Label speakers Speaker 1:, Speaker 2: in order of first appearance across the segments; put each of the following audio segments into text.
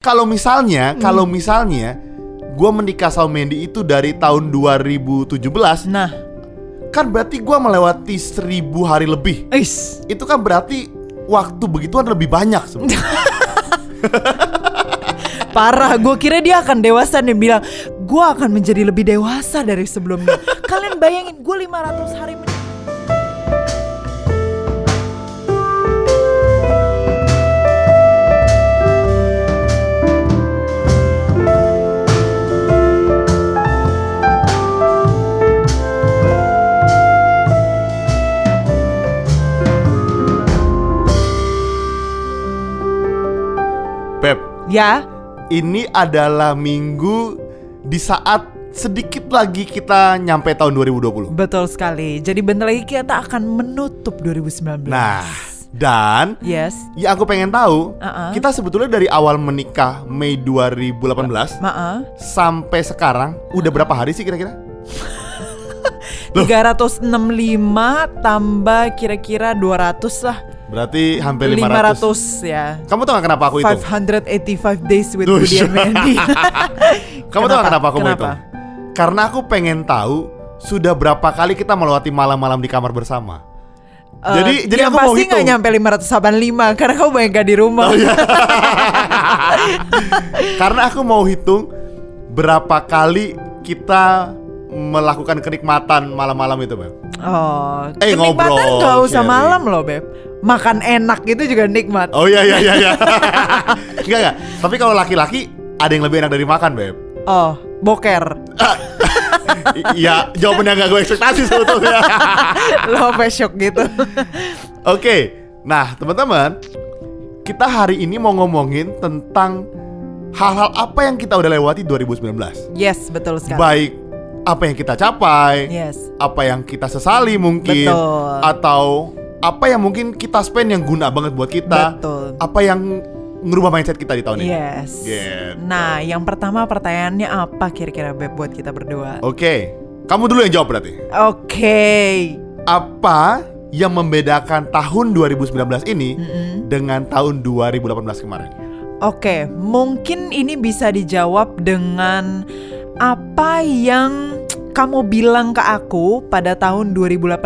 Speaker 1: Kalau misalnya, kalau misalnya gue menikah sama Mandy itu dari tahun 2017,
Speaker 2: Nah,
Speaker 1: kan berarti gue melewati seribu hari lebih.
Speaker 2: is.
Speaker 1: Itu kan berarti waktu begituan lebih banyak sebenarnya.
Speaker 2: Parah, gue kira dia akan dewasa dan bilang Gue akan menjadi lebih dewasa dari sebelumnya Kalian bayangin, gue 500 hari men- Ya,
Speaker 1: ini adalah minggu di saat sedikit lagi kita nyampe tahun 2020.
Speaker 2: betul sekali Jadi bentar lagi kita akan menutup 2019
Speaker 1: Nah, dan
Speaker 2: Yes,
Speaker 1: yang aku pengen tahu,
Speaker 2: Uh-uh.
Speaker 1: kita sebetulnya dari awal menikah Mei 2018
Speaker 2: maaf
Speaker 1: sampai sekarang udah berapa hari sih kira-kira? Loh.
Speaker 2: 365 tambah kira-kira 200 lah
Speaker 1: Berarti hampir 500.
Speaker 2: 500 ya
Speaker 1: Kamu tau gak kenapa aku itu?
Speaker 2: 585 days with
Speaker 1: Duh,
Speaker 2: Budi and Mandy
Speaker 1: Kamu tau gak kenapa aku mau
Speaker 2: Kenapa?
Speaker 1: itu? Karena aku pengen tahu sudah berapa kali kita melewati malam-malam di kamar bersama.
Speaker 2: Eh,
Speaker 1: jadi jadi aku mau
Speaker 2: pasti nggak
Speaker 1: hitung.
Speaker 2: nyampe 585 karena kamu banyak gak di rumah.
Speaker 1: Oh, iya. Karena aku mau hitung berapa kali kita melakukan kenikmatan malam-malam itu, Beb.
Speaker 2: Oh,
Speaker 1: Eh,
Speaker 2: kenikmatan
Speaker 1: ngobrol,
Speaker 2: nggak usah
Speaker 1: sharing.
Speaker 2: malam loh beb. Makan enak itu juga nikmat.
Speaker 1: Oh iya iya iya iya. Enggak enggak. Tapi kalau laki-laki ada yang lebih enak dari makan, Beb.
Speaker 2: Oh, boker.
Speaker 1: Iya, jawabannya gak gue ekspektasi sebetulnya.
Speaker 2: lo apa shock gitu.
Speaker 1: Oke, nah teman-teman, kita hari ini mau ngomongin tentang hal-hal apa yang kita udah lewati 2019.
Speaker 2: yes, betul sekali.
Speaker 1: Baik apa yang kita capai,
Speaker 2: Yes.
Speaker 1: apa yang kita sesali mungkin,
Speaker 2: Betul.
Speaker 1: atau apa yang mungkin kita spend yang guna banget buat kita,
Speaker 2: Betul.
Speaker 1: apa yang ngerubah mindset kita di tahun ini.
Speaker 2: Yes.
Speaker 1: Gitu.
Speaker 2: Nah, yang pertama pertanyaannya apa kira-kira beb buat kita berdua?
Speaker 1: Oke, kamu dulu yang jawab berarti.
Speaker 2: Oke.
Speaker 1: Apa yang membedakan tahun 2019 ini
Speaker 2: Mm-mm.
Speaker 1: dengan tahun 2018 kemarin?
Speaker 2: Oke, mungkin ini bisa dijawab dengan apa yang kamu bilang ke aku pada tahun 2018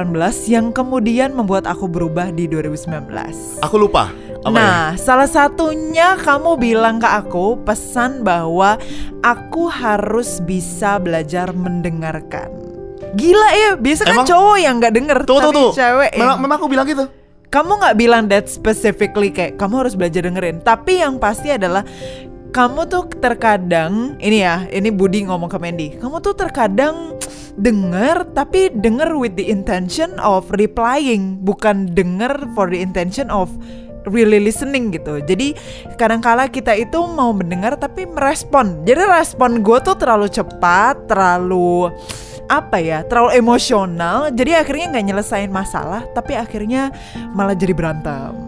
Speaker 2: yang kemudian membuat aku berubah di 2019.
Speaker 1: Aku lupa. Apa ya?
Speaker 2: nah, salah satunya kamu bilang ke aku pesan bahwa aku harus bisa belajar mendengarkan. Gila ya, biasa kan
Speaker 1: Emang-
Speaker 2: cowok yang nggak denger,
Speaker 1: Tuh tuh
Speaker 2: tapi
Speaker 1: tuh.
Speaker 2: cewek yang-
Speaker 1: Memang, memang aku bilang gitu.
Speaker 2: kamu nggak bilang that specifically kayak kamu harus belajar dengerin tapi yang pasti adalah kamu tuh terkadang ini ya ini Budi ngomong ke Mandy. Kamu tuh terkadang denger tapi denger with the intention of replying bukan denger for the intention of really listening gitu. Jadi kadangkala kita itu mau mendengar tapi merespon. Jadi respon gue tuh terlalu cepat terlalu apa ya terlalu emosional. Jadi akhirnya nggak nyelesain masalah tapi akhirnya malah jadi berantem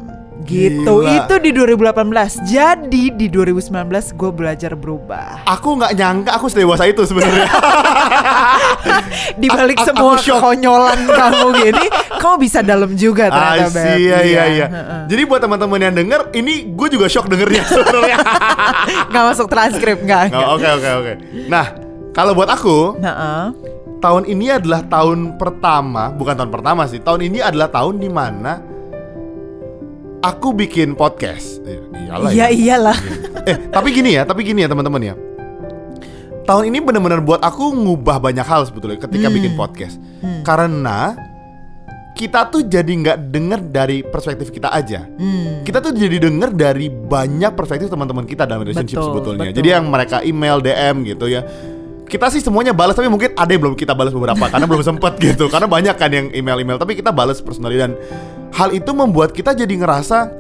Speaker 2: gitu
Speaker 1: Gila.
Speaker 2: itu di 2018 jadi di 2019 gue belajar berubah
Speaker 1: Aku nggak nyangka aku sedewasa itu sebenarnya.
Speaker 2: di balik semua
Speaker 1: shock.
Speaker 2: kekonyolan kamu gini kamu bisa dalam juga ternyata Beb.
Speaker 1: iya iya iya. Jadi buat teman-teman yang denger, ini gue juga shock dengernya sebenarnya.
Speaker 2: nggak masuk transkrip nggak nggak.
Speaker 1: Oke oke oke. Nah, kalau buat aku,
Speaker 2: Heeh.
Speaker 1: tahun ini adalah tahun pertama, bukan tahun pertama sih. Tahun ini adalah tahun di mana aku bikin podcast. Eh, Iyalah
Speaker 2: iya
Speaker 1: ya.
Speaker 2: iyalah
Speaker 1: Eh, tapi gini ya, tapi gini ya teman-teman ya. Tahun ini benar-benar buat aku ngubah banyak hal sebetulnya ketika
Speaker 2: Hmm.
Speaker 1: bikin podcast. Karena kita tuh jadi nggak denger dari perspektif kita aja.
Speaker 2: Hmm.
Speaker 1: Kita tuh jadi denger dari banyak perspektif teman-teman kita dalam relationship
Speaker 2: Betul,
Speaker 1: sebetulnya.
Speaker 2: betul.
Speaker 1: Jadi yang mereka email, DM gitu ya. Kita sih semuanya balas tapi mungkin ada yang belum kita balas beberapa karena belum sempet gitu. Karena banyak kan yang email-email tapi kita balas personally dan hal itu membuat kita jadi ngerasa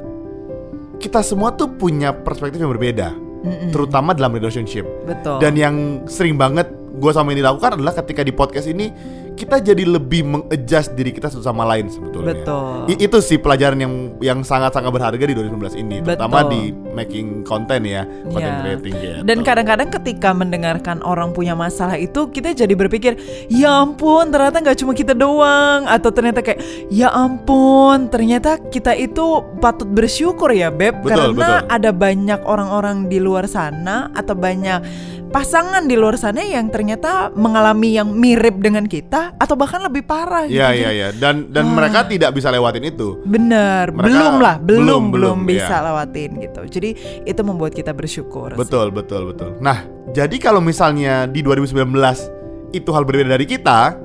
Speaker 1: kita semua tuh punya perspektif yang berbeda,
Speaker 2: Mm-mm.
Speaker 1: terutama dalam relationship.
Speaker 2: betul
Speaker 1: Dan yang sering banget gue sama ini lakukan adalah ketika di podcast ini kita jadi lebih mengadjust diri kita satu sama lain sebetulnya.
Speaker 2: Betul.
Speaker 1: I- itu sih pelajaran yang yang sangat-sangat berharga di 2019 ini, terutama
Speaker 2: Betul.
Speaker 1: di making content ya, content
Speaker 2: Ya.
Speaker 1: creating gitu.
Speaker 2: Dan kadang-kadang ketika mendengarkan orang punya masalah itu kita jadi berpikir, ya ampun ternyata nggak cuma kita doang atau ternyata kayak ya ampun ternyata kita itu patut bersyukur ya beb
Speaker 1: Betul,
Speaker 2: karena
Speaker 1: betul.
Speaker 2: ada banyak orang-orang di luar sana atau banyak pasangan di luar sana yang ternyata mengalami yang mirip dengan kita atau bahkan lebih parah.
Speaker 1: Iya
Speaker 2: gitu.
Speaker 1: iya iya dan dan
Speaker 2: Ah.
Speaker 1: mereka tidak bisa lewatin itu.
Speaker 2: Bener,
Speaker 1: Mereka
Speaker 2: belum lah, belum
Speaker 1: belum,
Speaker 2: belum,
Speaker 1: belum,
Speaker 2: bisa
Speaker 1: ya.
Speaker 2: lewatin gitu. Jadi itu membuat kita bersyukur. sih.
Speaker 1: Betul betul betul. Nah jadi kalau misalnya di 2019 itu hal berbeda dari kita,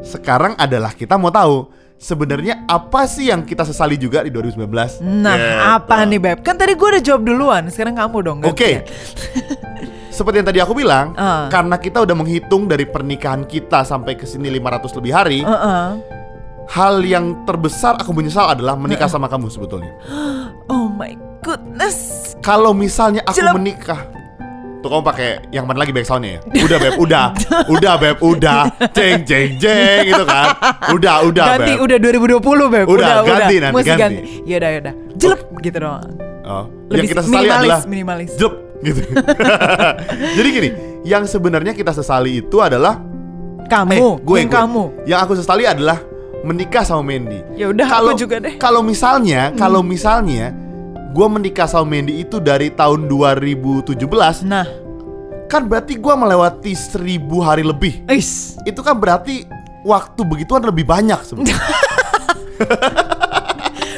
Speaker 1: sekarang adalah kita mau tahu sebenarnya apa sih yang kita sesali juga di 2019?
Speaker 2: Nah,
Speaker 1: Gitu.
Speaker 2: apa nih Beb? Kan tadi gue udah jawab duluan, sekarang kamu dong.
Speaker 1: Oke.
Speaker 2: gantian.
Speaker 1: Seperti yang tadi aku bilang,
Speaker 2: Ah.
Speaker 1: karena kita udah menghitung dari pernikahan kita sampai ke sini 500 lebih hari,
Speaker 2: Heeh.
Speaker 1: hal yang terbesar aku menyesal adalah menikah sama kamu sebetulnya.
Speaker 2: Oh my goodness.
Speaker 1: Kalau misalnya aku menikah Tuh kamu pakai yang mana lagi back soundnya ya? Udah beb, udah Udah beb, udah Jeng jeng jeng gitu kan Udah, udah
Speaker 2: ganti
Speaker 1: beb
Speaker 2: udah 2020 Beb.
Speaker 1: Udah, ganti nanti,
Speaker 2: Mesti
Speaker 1: ganti.
Speaker 2: Yaudah, yaudah. Jelek gitu doang.
Speaker 1: oh. Yang
Speaker 2: Lebih
Speaker 1: kita sesali
Speaker 2: minimalis,
Speaker 1: adalah
Speaker 2: minimalis.
Speaker 1: Jelek gitu Jadi gini Yang sebenarnya kita sesali itu adalah
Speaker 2: Kamu,
Speaker 1: Eh, gue,
Speaker 2: yang
Speaker 1: gue.
Speaker 2: kamu.
Speaker 1: Yang aku sesali adalah Menikah sama Mandy
Speaker 2: Ya udah,
Speaker 1: Kalau
Speaker 2: aku juga deh. Hmm.
Speaker 1: Kalau misalnya Kalau misalnya Gue menikah sama Mandy itu dari tahun 2017
Speaker 2: Nah,
Speaker 1: Kan berarti gue melewati seribu hari lebih
Speaker 2: is.
Speaker 1: itu kan berarti waktu begituan lebih banyak sebenarnya.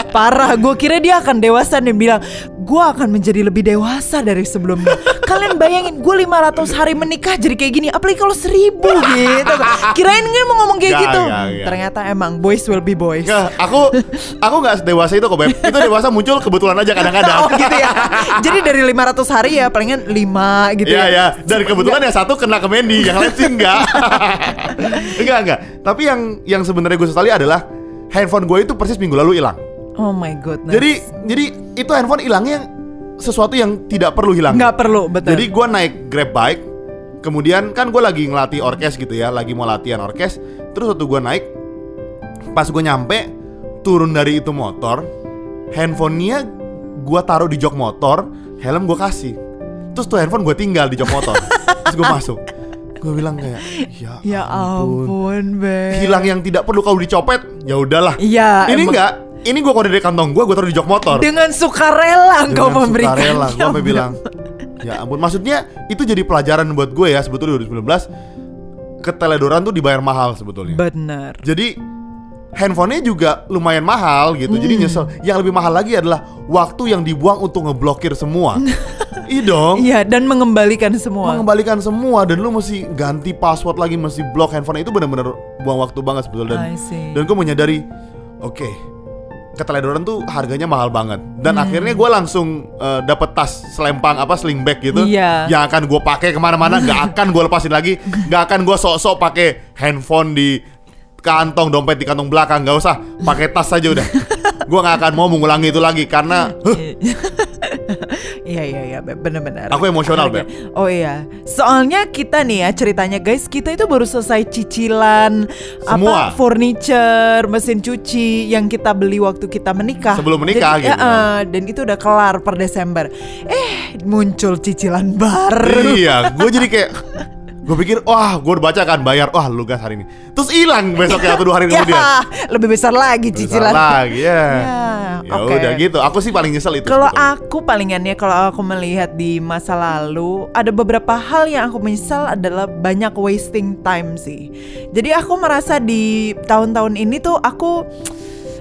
Speaker 2: Parah, gue kira dia akan dewasa dan bilang Gue akan menjadi lebih dewasa dari sebelumnya Kalian bayangin gue 500 hari menikah jadi kayak gini Apalagi kalau 1000 gitu Kirain kan mau ngomong kayak
Speaker 1: Gak,
Speaker 2: gitu
Speaker 1: gak, gak.
Speaker 2: Ternyata emang boys will be boys
Speaker 1: Nggak, aku aku nggak dewasa itu kok beb. Itu dewasa muncul kebetulan aja kadang-kadang.
Speaker 2: Oh gitu ya Jadi dari 500 hari ya palingan 5 gitu
Speaker 1: Iya
Speaker 2: ya
Speaker 1: ya. Dan kebetulan yang satu kena ke Mandy, yang lain sih enggak. enggak enggak. Tapi yang yang sebenarnya gue sesali adalah handphone gue itu persis minggu lalu hilang.
Speaker 2: Oh my goodness.
Speaker 1: Jadi jadi itu handphone hilangnya sesuatu yang tidak perlu hilang.
Speaker 2: Nggak perlu, betul.
Speaker 1: Jadi gue naik grab bike Kemudian kan gue lagi ngelatih orkes gitu ya Lagi mau latihan orkes. Terus waktu gue naik Pas gue nyampe Turun dari itu motor Handphonenya gue taruh di jok motor Helm gue kasih. Terus tuh handphone gue tinggal di jok motor. Terus gue masuk. Gue bilang kayak Ya,
Speaker 2: Ya ampun. Beb.
Speaker 1: Hilang yang tidak perlu kalau dicopet Ya udahlah.
Speaker 2: Iya
Speaker 1: Ini enggak Ini gue kode dari kantong gue Gue taruh di jok motor.
Speaker 2: Dengan sukarela engkau
Speaker 1: dengan
Speaker 2: memberikan
Speaker 1: sukarela gue sampai bilang ya ampun. Maksudnya itu jadi pelajaran buat gue ya sebetulnya 2019 keteledoran tuh dibayar mahal sebetulnya.
Speaker 2: Bener
Speaker 1: jadi handphonenya juga lumayan mahal gitu. Jadi
Speaker 2: Hmm.
Speaker 1: nyesel. Yang lebih mahal lagi adalah waktu yang dibuang untuk ngeblokir semua. Iya dong.
Speaker 2: Iya dan mengembalikan semua.
Speaker 1: Mengembalikan semua dan lu mesti ganti password lagi mesti blok handphone. Itu benar-benar buang waktu banget sebetulnya. Dan
Speaker 2: I see.
Speaker 1: dan gue menyadari oke keteledoran tuh harganya mahal banget dan
Speaker 2: Hmm.
Speaker 1: akhirnya gue langsung eh, dapet tas selempang apa sling bag gitu
Speaker 2: Iya.
Speaker 1: yang akan gue pakai ke mana-mana nggak akan gue lepasin lagi nggak akan gue sok-sok pakai handphone di kantong dompet di kantong belakang nggak usah pakai tas saja udah gue nggak akan mau mengulangi itu lagi karena huh,
Speaker 2: Iya iya iya. Beb, bener-bener.
Speaker 1: Aku emosional,
Speaker 2: Harga- Oh iya. Soalnya kita nih ya ceritanya guys. Kita itu baru selesai cicilan
Speaker 1: Semua.
Speaker 2: Apa furniture Mesin cuci Yang kita beli waktu kita menikah.
Speaker 1: Sebelum menikah
Speaker 2: Jadi,
Speaker 1: gitu.
Speaker 2: ya, eh, Dan itu udah kelar per Desember. Eh muncul cicilan baru.
Speaker 1: Iya gue jadi kayak gue pikir wah gue udah baca kan bayar wah lu gas hari ini terus hilang besoknya atau dua hari
Speaker 2: Ya
Speaker 1: kemudian
Speaker 2: lebih besar lagi
Speaker 1: Besar
Speaker 2: cicilan
Speaker 1: lagi ya
Speaker 2: Ya,
Speaker 1: ya
Speaker 2: oke.
Speaker 1: udah gitu aku sih paling nyesel itu
Speaker 2: Kalau aku palingannya kalau aku melihat di masa lalu ada beberapa hal yang aku menyesal adalah banyak wasting time sih. Jadi aku merasa di tahun-tahun ini tuh aku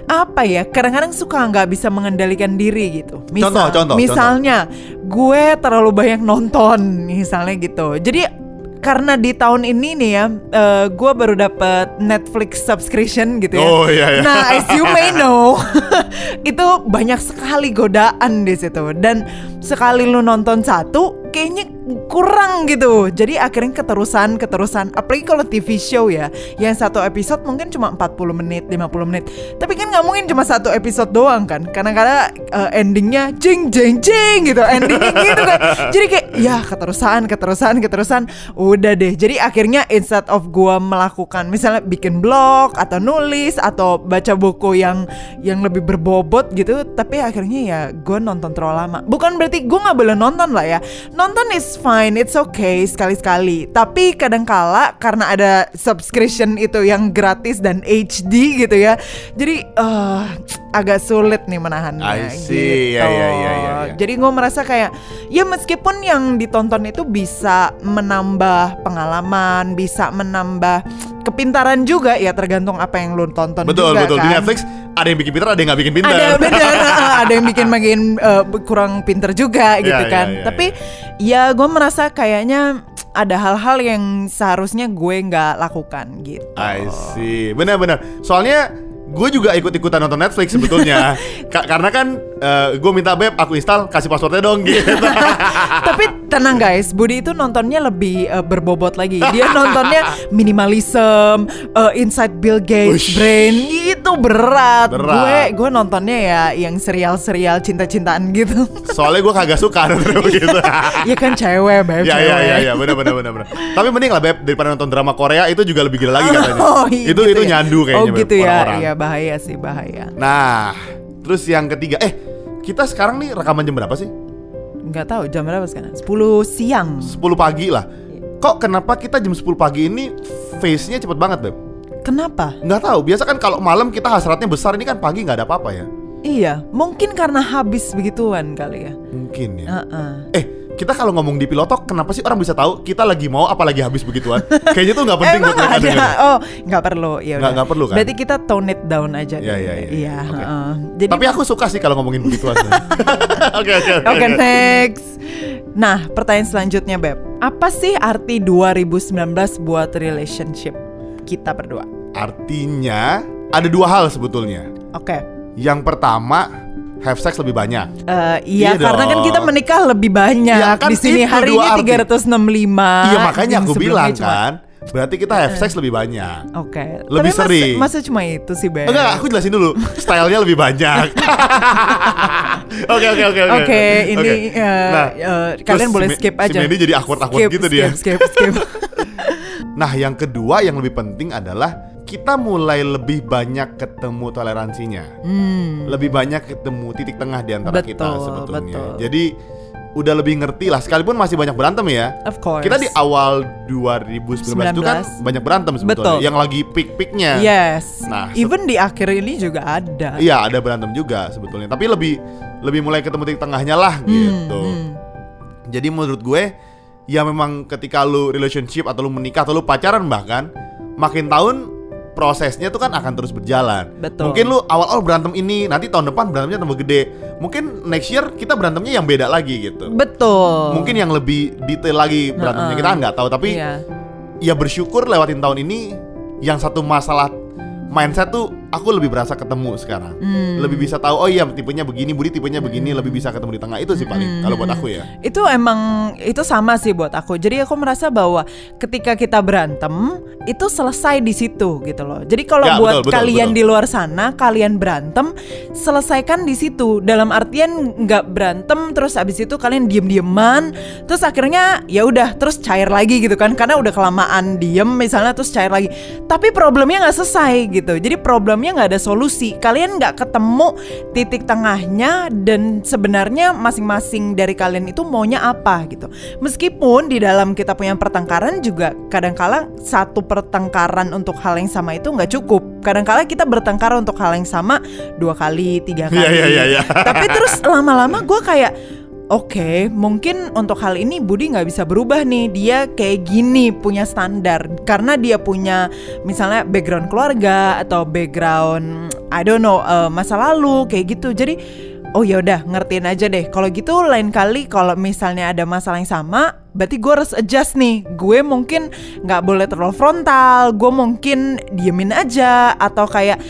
Speaker 2: apa ya kadang-kadang suka nggak bisa mengendalikan diri gitu.
Speaker 1: Contoh, contoh,
Speaker 2: misalnya gue terlalu banyak nonton misalnya gitu. Jadi karena di tahun ini nih ya, eh, gue baru dapet Netflix subscription gitu ya.
Speaker 1: Oh, iya, iya.
Speaker 2: Nah, as you may know, itu banyak sekali godaan di situ. Dan sekali lu nonton satu, kayaknya kurang gitu. Jadi akhirnya keterusan keterusan. Apalagi kalau TV show ya, yang satu episode mungkin cuma 40 menit, 50 menit. Tapi kan nggak mungkin cuma satu episode doang kan. Kadang-kadang uh, endingnya jing jing jing gitu, endingnya gitu kan. Jadi kayak ya keterusan keterusan keterusan. Udah deh. Jadi akhirnya instead of gua melakukan misalnya bikin blog atau nulis atau baca buku yang yang lebih berbobot gitu, tapi akhirnya ya gue nonton terlalu lama. Bukan berarti gue nggak boleh nonton lah ya. Nonton is fine, it's okay sekali-sekali. Tapi kadang-kala karena ada subscription itu yang gratis dan HD gitu ya. Jadi eh agak sulit nih menahannya
Speaker 1: I see.
Speaker 2: gitu.
Speaker 1: Ya, ya, ya, ya, ya.
Speaker 2: Jadi gue merasa kayak ya meskipun yang ditonton itu bisa menambah pengalaman, bisa menambah kepintaran juga ya tergantung apa yang lu tonton
Speaker 1: Betul
Speaker 2: juga
Speaker 1: betul
Speaker 2: kan.
Speaker 1: di Netflix ada yang bikin pintar ada yang nggak bikin pintar.
Speaker 2: Ada benar, ada yang bikin makin eh, kurang pinter juga gitu
Speaker 1: Iya, iya,
Speaker 2: kan.
Speaker 1: iya,
Speaker 2: Tapi ya gue merasa kayaknya ada hal-hal yang seharusnya gue nggak lakukan gitu.
Speaker 1: I see. Benar-benar. Soalnya gue juga ikut-ikutan nonton Netflix sebetulnya. Ka- karena kan gue minta beb aku install kasih passwordnya dong gitu.
Speaker 2: Tapi tenang guys, Budi itu nontonnya lebih eh, berbobot lagi. Dia nontonnya minimalism, eh, Inside Bill Gates
Speaker 1: Ush.
Speaker 2: Brain itu berat.
Speaker 1: Berat.
Speaker 2: Gue gue nontonnya ya yang serial-serial cinta-cintaan gitu.
Speaker 1: Soalnya gue kagak suka nonton begitu.
Speaker 2: ya kan cewek, beb.
Speaker 1: Ya ya ya ya benar benar benar benar. Tapi mending lah beb daripada nonton drama Korea itu juga lebih gila lagi katanya.
Speaker 2: Oh, iya
Speaker 1: itu
Speaker 2: gitu
Speaker 1: itu
Speaker 2: ya.
Speaker 1: nyandu kayaknya
Speaker 2: Oh
Speaker 1: Beb,
Speaker 2: gitu ya.
Speaker 1: orang-orang.
Speaker 2: Iya bahaya sih bahaya.
Speaker 1: Nah, terus yang ketiga eh kita sekarang nih rekaman jam berapa sih?
Speaker 2: Nggak tahu jam berapa sekarang? 10 siang.
Speaker 1: 10 pagi lah. Kok kenapa kita jam 10 pagi ini face-nya cepet banget, Beb?
Speaker 2: Kenapa?
Speaker 1: Nggak tahu, biasa kan kalau malam kita hasratnya besar, ini kan pagi nggak ada apa-apa ya
Speaker 2: Iya, mungkin karena habis begituan kali ya.
Speaker 1: Mungkin ya
Speaker 2: Heeh.
Speaker 1: Eh, kita kalau ngomong di pilotok, kenapa sih orang bisa tahu kita lagi mau apa lagi habis begituan? Kayaknya tuh nggak penting buat mereka.
Speaker 2: Oh, nggak perlu. Ya
Speaker 1: Nggak- nggak perlu kan?
Speaker 2: Berarti kita tone it down aja.
Speaker 1: Iya,
Speaker 2: deh.
Speaker 1: iya, iya.
Speaker 2: Iya,
Speaker 1: Oke.
Speaker 2: heeh. Jadi
Speaker 1: Tapi aku suka sih kalau ngomongin begituan Oke, oke, oke
Speaker 2: next. Nah, pertanyaan selanjutnya, Beb. Apa sih arti 2019 buat relationship kita berdua?
Speaker 1: Artinya, ada dua hal sebetulnya
Speaker 2: Oke.
Speaker 1: Yang pertama, have sex lebih banyak
Speaker 2: Eh, iya,
Speaker 1: Iya
Speaker 2: karena kan
Speaker 1: dong.
Speaker 2: kita menikah lebih banyak.
Speaker 1: Ya, kan
Speaker 2: Di sini hari ini
Speaker 1: arti.
Speaker 2: 365.
Speaker 1: Iya makanya aku bilang
Speaker 2: cuma-
Speaker 1: kan Berarti kita have sex lebih banyak
Speaker 2: Oke.
Speaker 1: Lebih
Speaker 2: Tapi masa-
Speaker 1: sering.
Speaker 2: Masa, cuma itu sih, Beb?
Speaker 1: Enggak, aku jelasin dulu. Stylenya lebih banyak. Oke, oke, oke, oke.
Speaker 2: Oke, ini
Speaker 1: Oke.
Speaker 2: eh,
Speaker 1: Nah,
Speaker 2: eh,
Speaker 1: terus
Speaker 2: kalian
Speaker 1: si
Speaker 2: boleh skip
Speaker 1: si
Speaker 2: aja.
Speaker 1: Mandy jadi awkward-awkward
Speaker 2: Skip,
Speaker 1: gitu dia.
Speaker 2: Skip, skip, skip.
Speaker 1: Nah, yang kedua yang lebih penting adalah kita mulai lebih banyak ketemu toleransinya.
Speaker 2: Hmm.
Speaker 1: Lebih banyak ketemu titik tengah di antara kita
Speaker 2: Betul,
Speaker 1: sebetulnya.
Speaker 2: betul.
Speaker 1: Jadi udah lebih ngerti lah sekalipun masih banyak berantem ya.
Speaker 2: Of course.
Speaker 1: Kita di awal 2019 itu kan
Speaker 2: 19.
Speaker 1: banyak berantem sebetulnya.
Speaker 2: Betul.
Speaker 1: Yang lagi peak-peaknya.
Speaker 2: Yes.
Speaker 1: Nah,
Speaker 2: even di akhir ini juga ada.
Speaker 1: Iya, ada berantem juga sebetulnya. Tapi lebih lebih mulai ketemu titik tengahnya lah gitu.
Speaker 2: hmm.
Speaker 1: Jadi menurut gue ya memang ketika lu relationship atau lu menikah atau lu pacaran bahkan makin tahun prosesnya tuh kan akan terus berjalan.
Speaker 2: Betul.
Speaker 1: Mungkin lu awal-awal berantem ini, nanti tahun depan berantemnya tambah gede. Mungkin next year kita berantemnya yang beda lagi gitu.
Speaker 2: Betul.
Speaker 1: Mungkin yang lebih detail lagi berantemnya
Speaker 2: Heeh.
Speaker 1: kita kan nggak tahu. Tapi
Speaker 2: Iya.
Speaker 1: ya bersyukur lewatin tahun ini yang satu masalah mindset tuh aku lebih berasa ketemu sekarang.
Speaker 2: Hmm.
Speaker 1: Lebih bisa tahu oh iya tipenya begini, Budi tipenya begini, lebih bisa ketemu di tengah itu sih paling kalau buat aku ya.
Speaker 2: Itu emang itu sama sih buat aku. Jadi aku merasa bahwa ketika kita berantem itu selesai di situ gitu loh. Jadi kalau
Speaker 1: Ya,
Speaker 2: buat
Speaker 1: betul, betul,
Speaker 2: kalian
Speaker 1: betul.
Speaker 2: di luar sana kalian berantem selesaikan di situ. Dalam artian nggak berantem terus abis itu kalian diem-dieman terus akhirnya ya udah terus cair lagi gitu kan karena udah kelamaan diem misalnya terus cair lagi. Tapi problemnya nggak selesai gitu. Jadi problemnya nggak ada solusi. Kalian nggak ketemu titik tengahnya dan sebenarnya masing-masing dari kalian itu maunya apa gitu. Meskipun di dalam kita punya pertengkaran juga kadangkala satu pertengkaran untuk hal yang sama itu nggak cukup. Kadangkala kita bertengkar untuk hal yang sama dua kali, tiga kali.
Speaker 1: Iya, iya, iya, iya.
Speaker 2: Tapi terus lama-lama gue kayak Oke, mungkin untuk hal ini Budi nggak bisa berubah nih. Dia kayak gini punya standar karena dia punya misalnya background keluarga atau background I don't know eh, masa lalu kayak gitu. Jadi oh ya udah ngertiin aja deh. Kalau gitu lain kali kalau misalnya ada masalah yang sama, berarti gue harus adjust nih. Gue mungkin nggak boleh terlalu frontal. Gue mungkin diemin aja atau kayak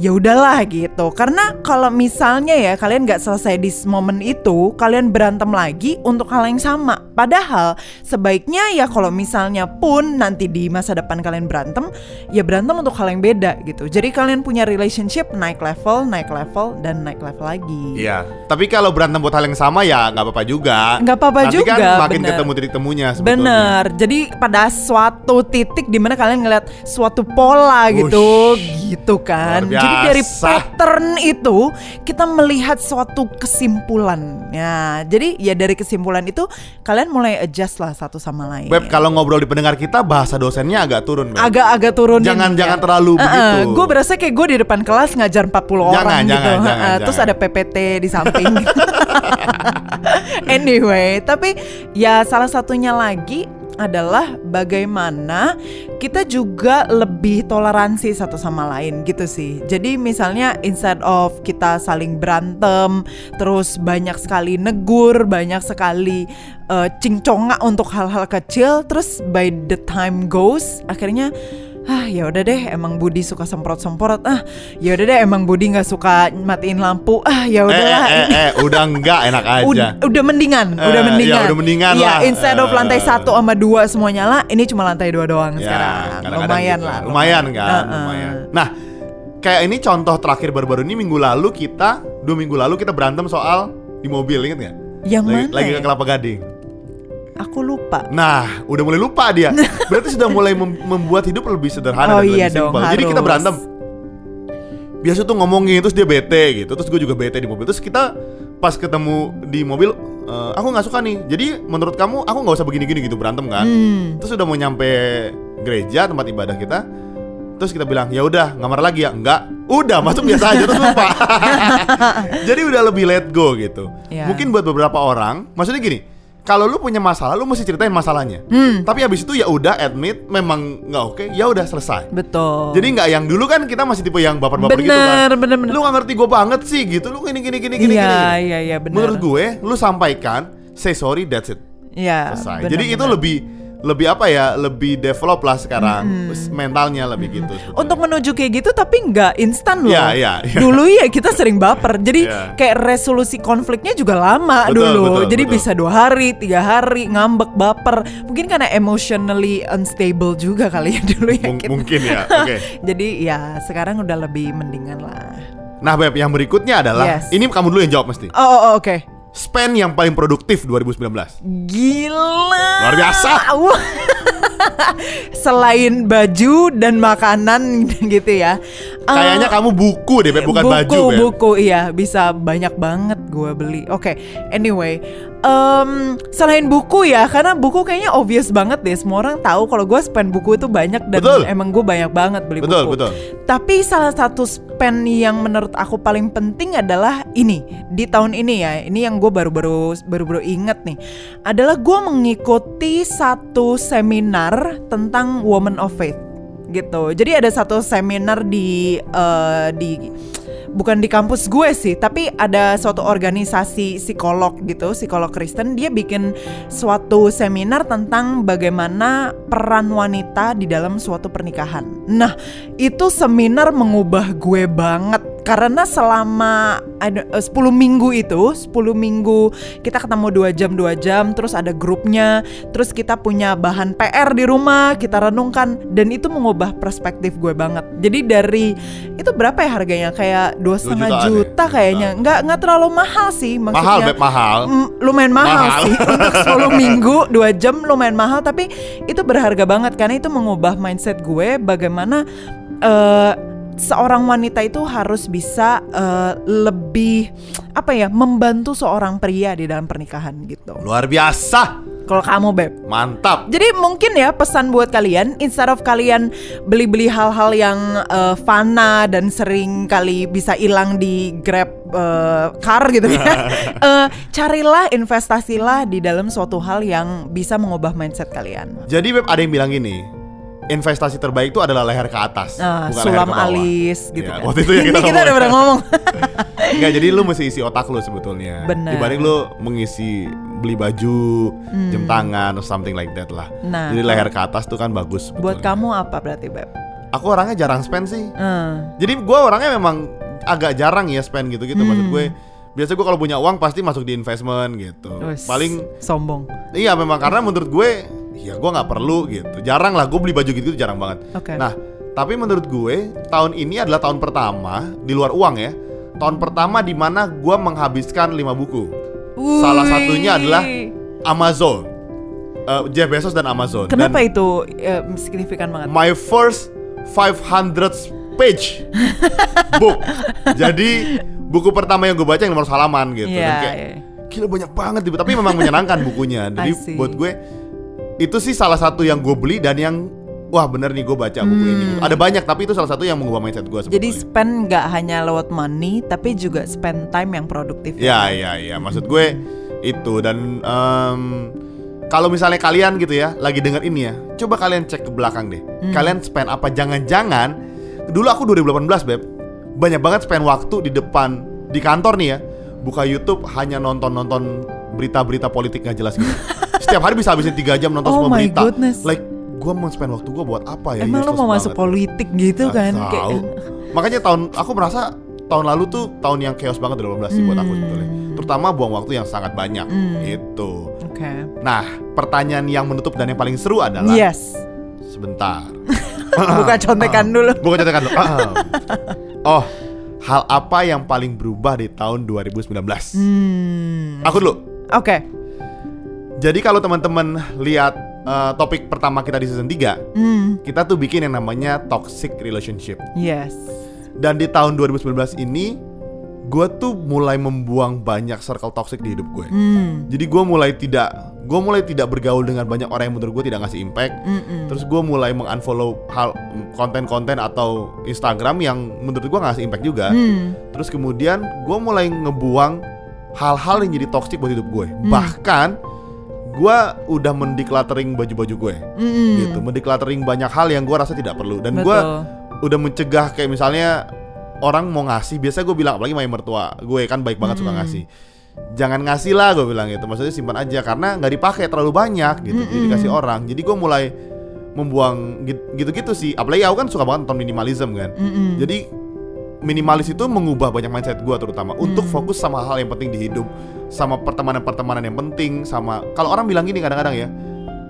Speaker 2: ya udahlah gitu. Karena kalau misalnya ya kalian nggak selesai di momen itu, kalian berantem lagi untuk hal yang sama. Padahal sebaiknya ya kalau misalnya pun nanti di masa depan kalian berantem, ya berantem untuk hal yang beda gitu. Jadi kalian punya relationship naik level, naik level dan naik level lagi.
Speaker 1: Iya, tapi kalau berantem buat hal yang sama ya nggak apa-apa juga.
Speaker 2: Nggak apa-apa
Speaker 1: Nanti
Speaker 2: juga,
Speaker 1: kan makin
Speaker 2: bener.
Speaker 1: ketemu titik temunya sebetulnya.
Speaker 2: Bener. Jadi pada suatu titik di mana kalian ngeliat suatu pola gitu, gitu kan.
Speaker 1: luar
Speaker 2: Jadi dari pattern itu kita melihat suatu kesimpulan. Ya, jadi ya dari kesimpulan itu kalian mulai adjust lah satu sama lain.
Speaker 1: Beb, kalau ngobrol di pendengar kita bahasa dosennya agak turun, Beb.
Speaker 2: agak-agak turunin
Speaker 1: Jangan-
Speaker 2: ya.
Speaker 1: jangan terlalu begitu.
Speaker 2: Gue berasa kayak gue di depan kelas ngajar 40
Speaker 1: Jangan,
Speaker 2: orang gitu.
Speaker 1: jangan, jangan,
Speaker 2: Ha-ha. Terus
Speaker 1: jangan.
Speaker 2: ada PPT di samping. anyway, tapi ya salah satunya lagi adalah bagaimana kita juga lebih toleransi satu sama lain gitu sih. Jadi misalnya instead of kita saling berantem, terus banyak sekali negur, banyak sekali uh, cincongak untuk hal-hal kecil, terus by the time goes akhirnya ah ya udah deh emang Budi suka semprot-semprot ah ya udah deh emang Budi nggak suka matiin lampu ah ya
Speaker 1: eh,
Speaker 2: udahlah
Speaker 1: eh, eh, eh, udah enggak enak aja.
Speaker 2: Udah, udah mendingan,
Speaker 1: Eh,
Speaker 2: udah mendingan.
Speaker 1: ya udah mendingan
Speaker 2: Iya,
Speaker 1: lah.
Speaker 2: instead of
Speaker 1: Eh.
Speaker 2: lantai satu sama dua semua nyala, ini cuma lantai dua doang
Speaker 1: Ya,
Speaker 2: sekarang.
Speaker 1: kadang-kadang
Speaker 2: Lumayan
Speaker 1: gitu.
Speaker 2: lah.
Speaker 1: Lumayan kan,
Speaker 2: Uh-uh.
Speaker 1: lumayan. Nah, kayak ini contoh terakhir baru-baru ini minggu lalu kita dua minggu lalu kita berantem soal di mobil inget nggak?
Speaker 2: Yang
Speaker 1: lagi,
Speaker 2: mana?
Speaker 1: lagi
Speaker 2: ya?
Speaker 1: ke Kelapa Gading.
Speaker 2: Aku lupa.
Speaker 1: Nah, udah mulai lupa dia. Berarti sudah mulai mem- membuat hidup lebih sederhana
Speaker 2: Oh
Speaker 1: dan
Speaker 2: iya
Speaker 1: lebih
Speaker 2: dong,
Speaker 1: simpel. Jadi kita berantem. Biasa tuh ngomongin terus dia bete gitu. Terus gue juga bete di mobil. Terus kita pas ketemu di mobil eh, aku nggak suka nih. Jadi menurut kamu aku nggak usah begini-gini gitu berantem kan?
Speaker 2: Hmm.
Speaker 1: Terus udah mau nyampe gereja tempat ibadah kita. Terus kita bilang, "Ya udah, nggak marah lagi ya?" Enggak. Udah, masuk biasa aja terus lupa. Jadi udah lebih let go gitu.
Speaker 2: Ya.
Speaker 1: Mungkin buat beberapa orang, maksudnya gini, kalau lu punya masalah, lu mesti ceritain masalahnya.
Speaker 2: Hmm.
Speaker 1: Tapi habis itu ya udah admit memang nggak oke, ya udah selesai.
Speaker 2: Betul.
Speaker 1: Jadi nggak yang dulu kan kita masih tipe yang baper-baper gitu kan.
Speaker 2: bener, bener.
Speaker 1: Lu nggak ngerti gue banget sih gitu. Lu gini gini gini gini
Speaker 2: Iya,
Speaker 1: gini.
Speaker 2: iya, iya, bener.
Speaker 1: Menurut gue, lu sampaikan, say sorry, that's it.
Speaker 2: Iya.
Speaker 1: Selesai.
Speaker 2: bener,
Speaker 1: Jadi itu
Speaker 2: bener.
Speaker 1: lebih lebih apa ya? Lebih develop lah sekarang mentalnya lebih gitu. sebetulnya.
Speaker 2: untuk menuju kayak gitu tapi nggak instan loh.
Speaker 1: Iya, iya, iya.
Speaker 2: Dulu ya kita sering baper. Jadi
Speaker 1: Iya.
Speaker 2: kayak resolusi konfliknya juga lama
Speaker 1: Betul,
Speaker 2: dulu.
Speaker 1: betul,
Speaker 2: Jadi
Speaker 1: betul.
Speaker 2: bisa dua hari, tiga hari ngambek baper. Mungkin karena emotionally unstable juga kali ya dulu ya. Kita.
Speaker 1: mungkin ya. Oke.
Speaker 2: Jadi ya sekarang udah lebih mendingan lah.
Speaker 1: Nah, Beb, yang berikutnya adalah
Speaker 2: Yes.
Speaker 1: ini kamu dulu yang jawab mesti.
Speaker 2: Oh, oh, oh, oke.
Speaker 1: Spend yang paling produktif 2019.
Speaker 2: Gila.
Speaker 1: Luar biasa.
Speaker 2: Selain baju dan makanan gitu ya.
Speaker 1: Kayaknya kamu buku deh, bukan
Speaker 2: buku,
Speaker 1: baju, Beb.
Speaker 2: Buku, iya bisa banyak banget gue beli. Oke, anyway, em, selain buku ya, karena buku kayaknya obvious banget deh. Semua orang tahu kalau gue spend buku itu banyak dan
Speaker 1: Betul.
Speaker 2: emang gue banyak banget beli
Speaker 1: Betul,
Speaker 2: buku.
Speaker 1: betul.
Speaker 2: Tapi salah satu spend yang menurut aku paling penting adalah ini di tahun ini ya. Ini yang gue baru-baru baru-baru inget nih. Adalah gue mengikuti satu seminar tentang Woman of Faith gitu. Jadi ada satu seminar di eh, di bukan di kampus gue sih, tapi ada suatu organisasi psikolog gitu, psikolog Kristen. Dia bikin suatu seminar tentang bagaimana peran wanita di dalam suatu pernikahan. Nah, itu seminar mengubah gue banget karena selama ada eh, 10 minggu itu 10 minggu kita ketemu dua jam dua jam terus ada grupnya terus kita punya bahan PR di rumah kita renungkan dan itu mengubah perspektif gue banget jadi dari itu berapa ya harganya kayak dua setengah
Speaker 1: jutaan ya?
Speaker 2: juta kayaknya nggak nggak terlalu mahal sih maksudnya
Speaker 1: Mahal, Beb, mahal.
Speaker 2: Mm, lumayan mahal,
Speaker 1: Mahal.
Speaker 2: sih untuk 10 minggu 2 jam lumayan mahal tapi itu berharga banget karena itu mengubah mindset gue bagaimana eh, seorang wanita itu harus bisa eh, lebih apa ya membantu seorang pria di dalam pernikahan gitu.
Speaker 1: Luar biasa.
Speaker 2: Kalau kamu beb.
Speaker 1: Mantap.
Speaker 2: Jadi mungkin ya pesan buat kalian instead of kalian beli-beli hal-hal yang eh, fana dan sering kali bisa hilang di Grab eh, car gitu ya. eh, carilah investasilah di dalam suatu hal yang bisa mengubah mindset kalian.
Speaker 1: Jadi Beb ada yang bilang gini, investasi terbaik itu adalah leher ke atas,
Speaker 2: Nah,
Speaker 1: bukan leher
Speaker 2: sulam
Speaker 1: ke bawah.
Speaker 2: alis gitu
Speaker 1: Ya,
Speaker 2: kan.
Speaker 1: Waktu itu ya kita
Speaker 2: Ini kita udah pernah ngomong.
Speaker 1: Enggak, jadi lu mesti isi otak lu sebetulnya.
Speaker 2: Bener.
Speaker 1: Dibanding lu mengisi beli baju, jam tangan, or something like that lah.
Speaker 2: Hmm. Nah,
Speaker 1: jadi leher ke atas tuh kan bagus.
Speaker 2: Buat
Speaker 1: sebetulnya.
Speaker 2: kamu apa berarti Beb?
Speaker 1: aku orangnya jarang spend sih.
Speaker 2: Eh,
Speaker 1: Jadi gue orangnya memang agak jarang ya spend gitu-gitu. Maksud
Speaker 2: Hmm.
Speaker 1: gue biasa gue kalau punya uang pasti masuk di investment gitu.
Speaker 2: wes,
Speaker 1: Paling
Speaker 2: sombong.
Speaker 1: iya memang karena menurut gue ya gue nggak perlu gitu. Jarang lah gue beli baju gitu jarang banget.
Speaker 2: Oke.
Speaker 1: Nah tapi menurut gue tahun ini adalah tahun pertama di luar uang ya. Tahun pertama di mana gue menghabiskan 5 buku. Salah
Speaker 2: Wih.
Speaker 1: satunya adalah Amazon. Eh, Jeff Bezos dan Amazon.
Speaker 2: Kenapa
Speaker 1: Dan
Speaker 2: itu eh, signifikan banget?
Speaker 1: my first 500 page book. Jadi buku pertama yang gue baca yang nomor halaman gitu. Dan
Speaker 2: Iya,
Speaker 1: kayak
Speaker 2: iya.
Speaker 1: gila banyak banget gitu. Tapi memang menyenangkan bukunya. Jadi buat gue itu sih salah satu yang gue beli dan yang wah bener nih gue baca buku ini. Ada banyak tapi itu salah satu yang mengubah mindset gue.
Speaker 2: Hmm. Jadi spend nggak hanya lewat money, tapi juga spend time yang produktif.
Speaker 1: Ya ya ya maksud gue itu dan em, kalau misalnya kalian gitu ya lagi denger ini ya, coba kalian cek ke belakang deh.
Speaker 2: Hmm.
Speaker 1: Kalian spend apa? Jangan-jangan dulu aku 2018 beb banyak banget spend waktu di depan di kantor nih ya, buka YouTube hanya nonton-nonton berita-berita politik nggak jelas gitu. Setiap hari bisa habisin 3 jam nonton
Speaker 2: Oh
Speaker 1: semua berita.
Speaker 2: goodness.
Speaker 1: Like gue mau spend waktu gue buat apa ya?
Speaker 2: Emang lo mau masuk
Speaker 1: banget.
Speaker 2: politik gitu
Speaker 1: Nggak
Speaker 2: kan?
Speaker 1: tahu. Makanya tahun aku merasa tahun lalu tuh tahun yang chaos banget 2018 sih buat aku sebetulnya. Terutama buang waktu yang sangat banyak gitu.
Speaker 2: Oke.
Speaker 1: Nah, pertanyaan yang menutup dan yang paling seru adalah
Speaker 2: Yes.
Speaker 1: sebentar.
Speaker 2: Buka contekan dulu.
Speaker 1: Bukan catatan dulu. Ah. oh, hal apa yang paling berubah di tahun 2019?
Speaker 2: Hmm.
Speaker 1: Aku dulu.
Speaker 2: Oke.
Speaker 1: Jadi kalau teman-teman lihat eh, topik pertama kita di season 3,
Speaker 2: Hmm.
Speaker 1: kita tuh bikin yang namanya toxic relationship.
Speaker 2: Yes.
Speaker 1: Dan di tahun 2019 ini gue tuh mulai membuang banyak circle toxic di hidup gue.
Speaker 2: Hmm.
Speaker 1: Jadi gue mulai tidak gue mulai tidak bergaul dengan banyak orang yang menurut gue tidak ngasih impact.
Speaker 2: Mm-mm.
Speaker 1: Terus gue mulai mengunfollow hal konten-konten atau Instagram yang menurut gue ngasih impact juga.
Speaker 2: Hmm.
Speaker 1: Terus kemudian gue mulai ngebuang hal-hal yang jadi toxic buat hidup gue. Bahkan gue udah mendecluttering baju-baju gue,
Speaker 2: Mm-mm.
Speaker 1: gitu, mendecluttering banyak hal yang gue rasa tidak perlu. Dan gue udah mencegah kayak misalnya orang mau ngasih biasa gue bilang apalagi main mertua gue kan baik banget suka ngasih. Jangan ngasih lah gue bilang gitu. Maksudnya simpan aja karena nggak dipakai terlalu banyak gitu jadi dikasih orang. Jadi gue mulai membuang git- gitu-gitu sih. Apalagi aku kan suka banget nonton minimalism kan.
Speaker 2: Mm-mm.
Speaker 1: jadi minimalis itu mengubah banyak mindset gue terutama untuk fokus sama hal yang penting di hidup sama pertemanan-pertemanan yang penting sama kalau orang bilang gini kadang-kadang ya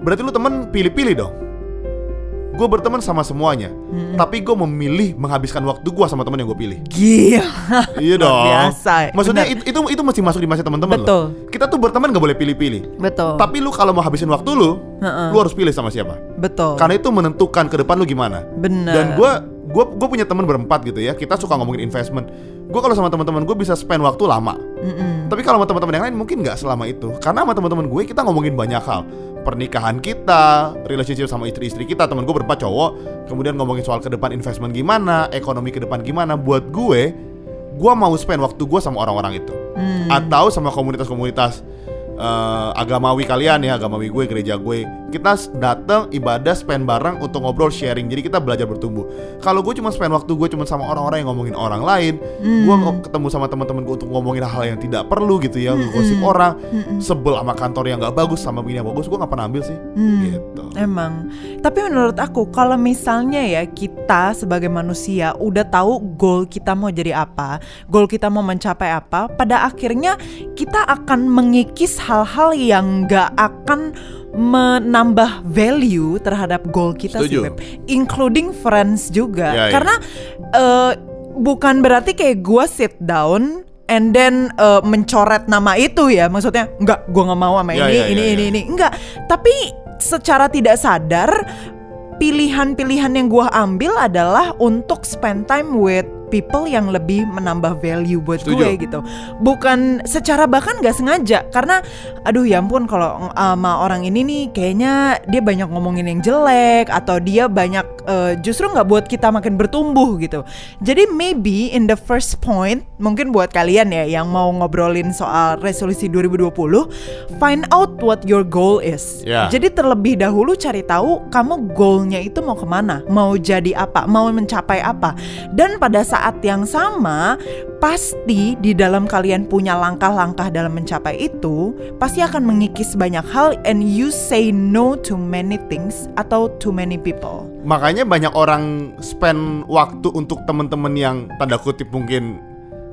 Speaker 1: berarti lu temen pilih-pilih dong gue berteman sama semuanya tapi gue memilih menghabiskan waktu gue sama teman yang gue pilih
Speaker 2: Gila.
Speaker 1: iya dong
Speaker 2: biasa,
Speaker 1: maksudnya
Speaker 2: bener.
Speaker 1: itu, itu itu mesti masuk di mindset teman-teman loh
Speaker 2: Betul.
Speaker 1: kita tuh berteman gak boleh pilih-pilih
Speaker 2: Betul.
Speaker 1: tapi lu kalau mau habisin waktu lu
Speaker 2: Heeh.
Speaker 1: lu harus pilih sama siapa
Speaker 2: Betul.
Speaker 1: karena itu menentukan ke depan lu gimana
Speaker 2: Bener.
Speaker 1: dan gue gue gue punya teman berempat gitu ya. Kita suka ngomongin investment. Gue kalau sama teman-teman gue bisa spend waktu lama.
Speaker 2: Mm-mm.
Speaker 1: tapi kalau sama teman-teman yang lain mungkin nggak selama itu. Karena sama teman-teman gue kita ngomongin banyak hal. Pernikahan kita relationship sama istri-istri kita teman gue berempat cowok. Kemudian ngomongin soal ke depan investment gimana ekonomi ke depan gimana. Buat gue gue mau spend waktu gue sama orang-orang itu.
Speaker 2: Hmm.
Speaker 1: atau sama komunitas-komunitas eh, agamawi kalian ya agamawi gue gereja gue. Kita datang ibadah spend bareng untuk ngobrol sharing. Jadi kita belajar bertumbuh. Kalau gue cuma spend waktu gue cuma sama orang-orang yang ngomongin orang lain gue ngo- ketemu sama teman-teman gue untuk ngomongin hal yang tidak perlu gitu ya gosip orang sebel sama kantor yang nggak bagus sama bini yang bagus gue nggak pernah ambil sih. Gitu.
Speaker 2: Emang. Tapi menurut aku kalau misalnya ya kita sebagai manusia udah tahu goal kita mau jadi apa, goal kita mau mencapai apa, pada akhirnya kita akan mengikis hal-hal yang nggak akan menambah value terhadap goal kita sih,
Speaker 1: Setuju.
Speaker 2: Beb. Including friends juga.
Speaker 1: Ya, ya.
Speaker 2: Karena eh, bukan berarti kayak gua sit down and then eh, mencoret nama itu ya maksudnya enggak gua nggak mau sama
Speaker 1: Ya,
Speaker 2: ini
Speaker 1: ya,
Speaker 2: ini
Speaker 1: ya,
Speaker 2: ini
Speaker 1: ya.
Speaker 2: ini enggak tapi secara tidak sadar pilihan-pilihan yang gua ambil adalah untuk spend time with people yang lebih menambah value buat
Speaker 1: Setuju.
Speaker 2: gue gitu bukan secara bahkan nggak sengaja karena aduh ya ampun kalau ng- sama orang ini nih kayaknya dia banyak ngomongin yang jelek atau dia banyak eh, justru nggak buat kita makin bertumbuh gitu jadi maybe in the first point mungkin buat kalian ya yang mau ngobrolin soal resolusi 2020 find out what your goal is
Speaker 1: Ya.
Speaker 2: jadi terlebih dahulu cari tahu kamu goalnya itu mau ke mana mau jadi apa mau mencapai apa dan pada saat saat yang sama pasti di dalam kalian punya langkah-langkah dalam mencapai itu pasti akan mengikis banyak hal and you say no to many things atau to many people.
Speaker 1: Makanya banyak orang spend waktu untuk temen-temen yang tanda kutip mungkin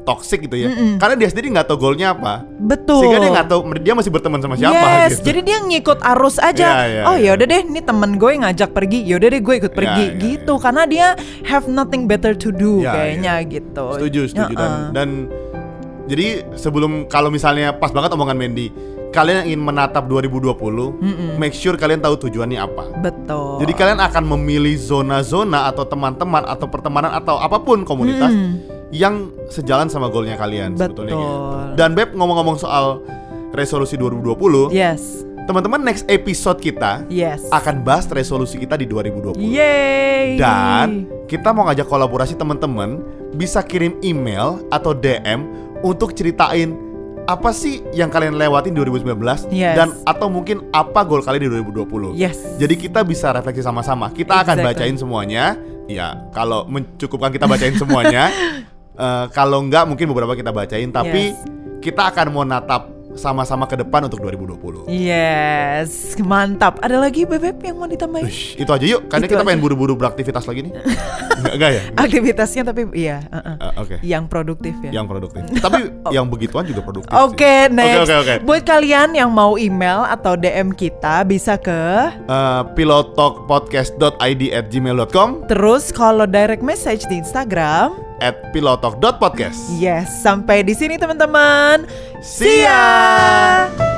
Speaker 1: toxic gitu ya. Karena dia sendiri nggak tahu goalnya apa.
Speaker 2: Betul.
Speaker 1: Sehingga dia nggak tahu dia masih berteman sama siapa
Speaker 2: yes,
Speaker 1: gitu.
Speaker 2: jadi dia ngikut arus aja.
Speaker 1: Iya, iya,
Speaker 2: oh ya udah deh, ini temen gue ngajak pergi, ya udah deh gue ikut
Speaker 1: Iya,
Speaker 2: pergi
Speaker 1: iya,
Speaker 2: gitu. Karena dia have nothing better to do
Speaker 1: Iya,
Speaker 2: kayaknya gitu.
Speaker 1: Setuju, setuju dan
Speaker 2: Ya-uh.
Speaker 1: dan jadi sebelum kalau misalnya pas banget omongan Mandy, kalian yang ingin menatap 2020, make sure kalian tahu tujuannya apa.
Speaker 2: betul.
Speaker 1: Jadi kalian akan memilih zona-zona atau teman-teman atau pertemanan atau apa pun komunitas yang sejalan sama goalnya kalian sebetulnya
Speaker 2: Betul.
Speaker 1: gitu. Dan Beb ngomong-ngomong soal resolusi 2020,
Speaker 2: yes,
Speaker 1: teman-teman next episode kita
Speaker 2: yes.
Speaker 1: akan bahas resolusi kita di 2020.
Speaker 2: Yeay.
Speaker 1: Dan kita mau ngajak kolaborasi teman-teman bisa kirim email atau DM untuk ceritain apa sih yang kalian lewatin di 2019
Speaker 2: Yes.
Speaker 1: dan atau mungkin apa goal kalian di 2020.
Speaker 2: Yes.
Speaker 1: Jadi kita bisa refleksi sama-sama. Kita akan
Speaker 2: Exactly.
Speaker 1: bacain semuanya. Ya, kalau mencukupkan kita bacain semuanya. Eh, kalau enggak mungkin beberapa kita bacain tapi
Speaker 2: Yes.
Speaker 1: kita akan mau natap sama-sama ke depan untuk 2020.
Speaker 2: Yes, mantap. Ada lagi bebek yang mau ditambahin?
Speaker 1: Ush, itu aja yuk, karena
Speaker 2: Itu
Speaker 1: kita
Speaker 2: aja.
Speaker 1: pengen buru-buru beraktivitas lagi nih. enggak, enggak ya?
Speaker 2: Aktivitasnya tapi iya, uh-uh.
Speaker 1: Eh, Oke.
Speaker 2: yang produktif ya.
Speaker 1: Yang produktif. Tapi yang begituan juga produktif. sih.
Speaker 2: Oke, next.
Speaker 1: Oke, oke, oke.
Speaker 2: Buat kalian yang mau email atau DM kita bisa ke
Speaker 1: Eh, pilottalkpodcast.id at gmail.com
Speaker 2: terus kalau direct message di Instagram.
Speaker 1: At pilotalk.podcast.
Speaker 2: Yes, sampai di sini teman-teman.
Speaker 1: See ya.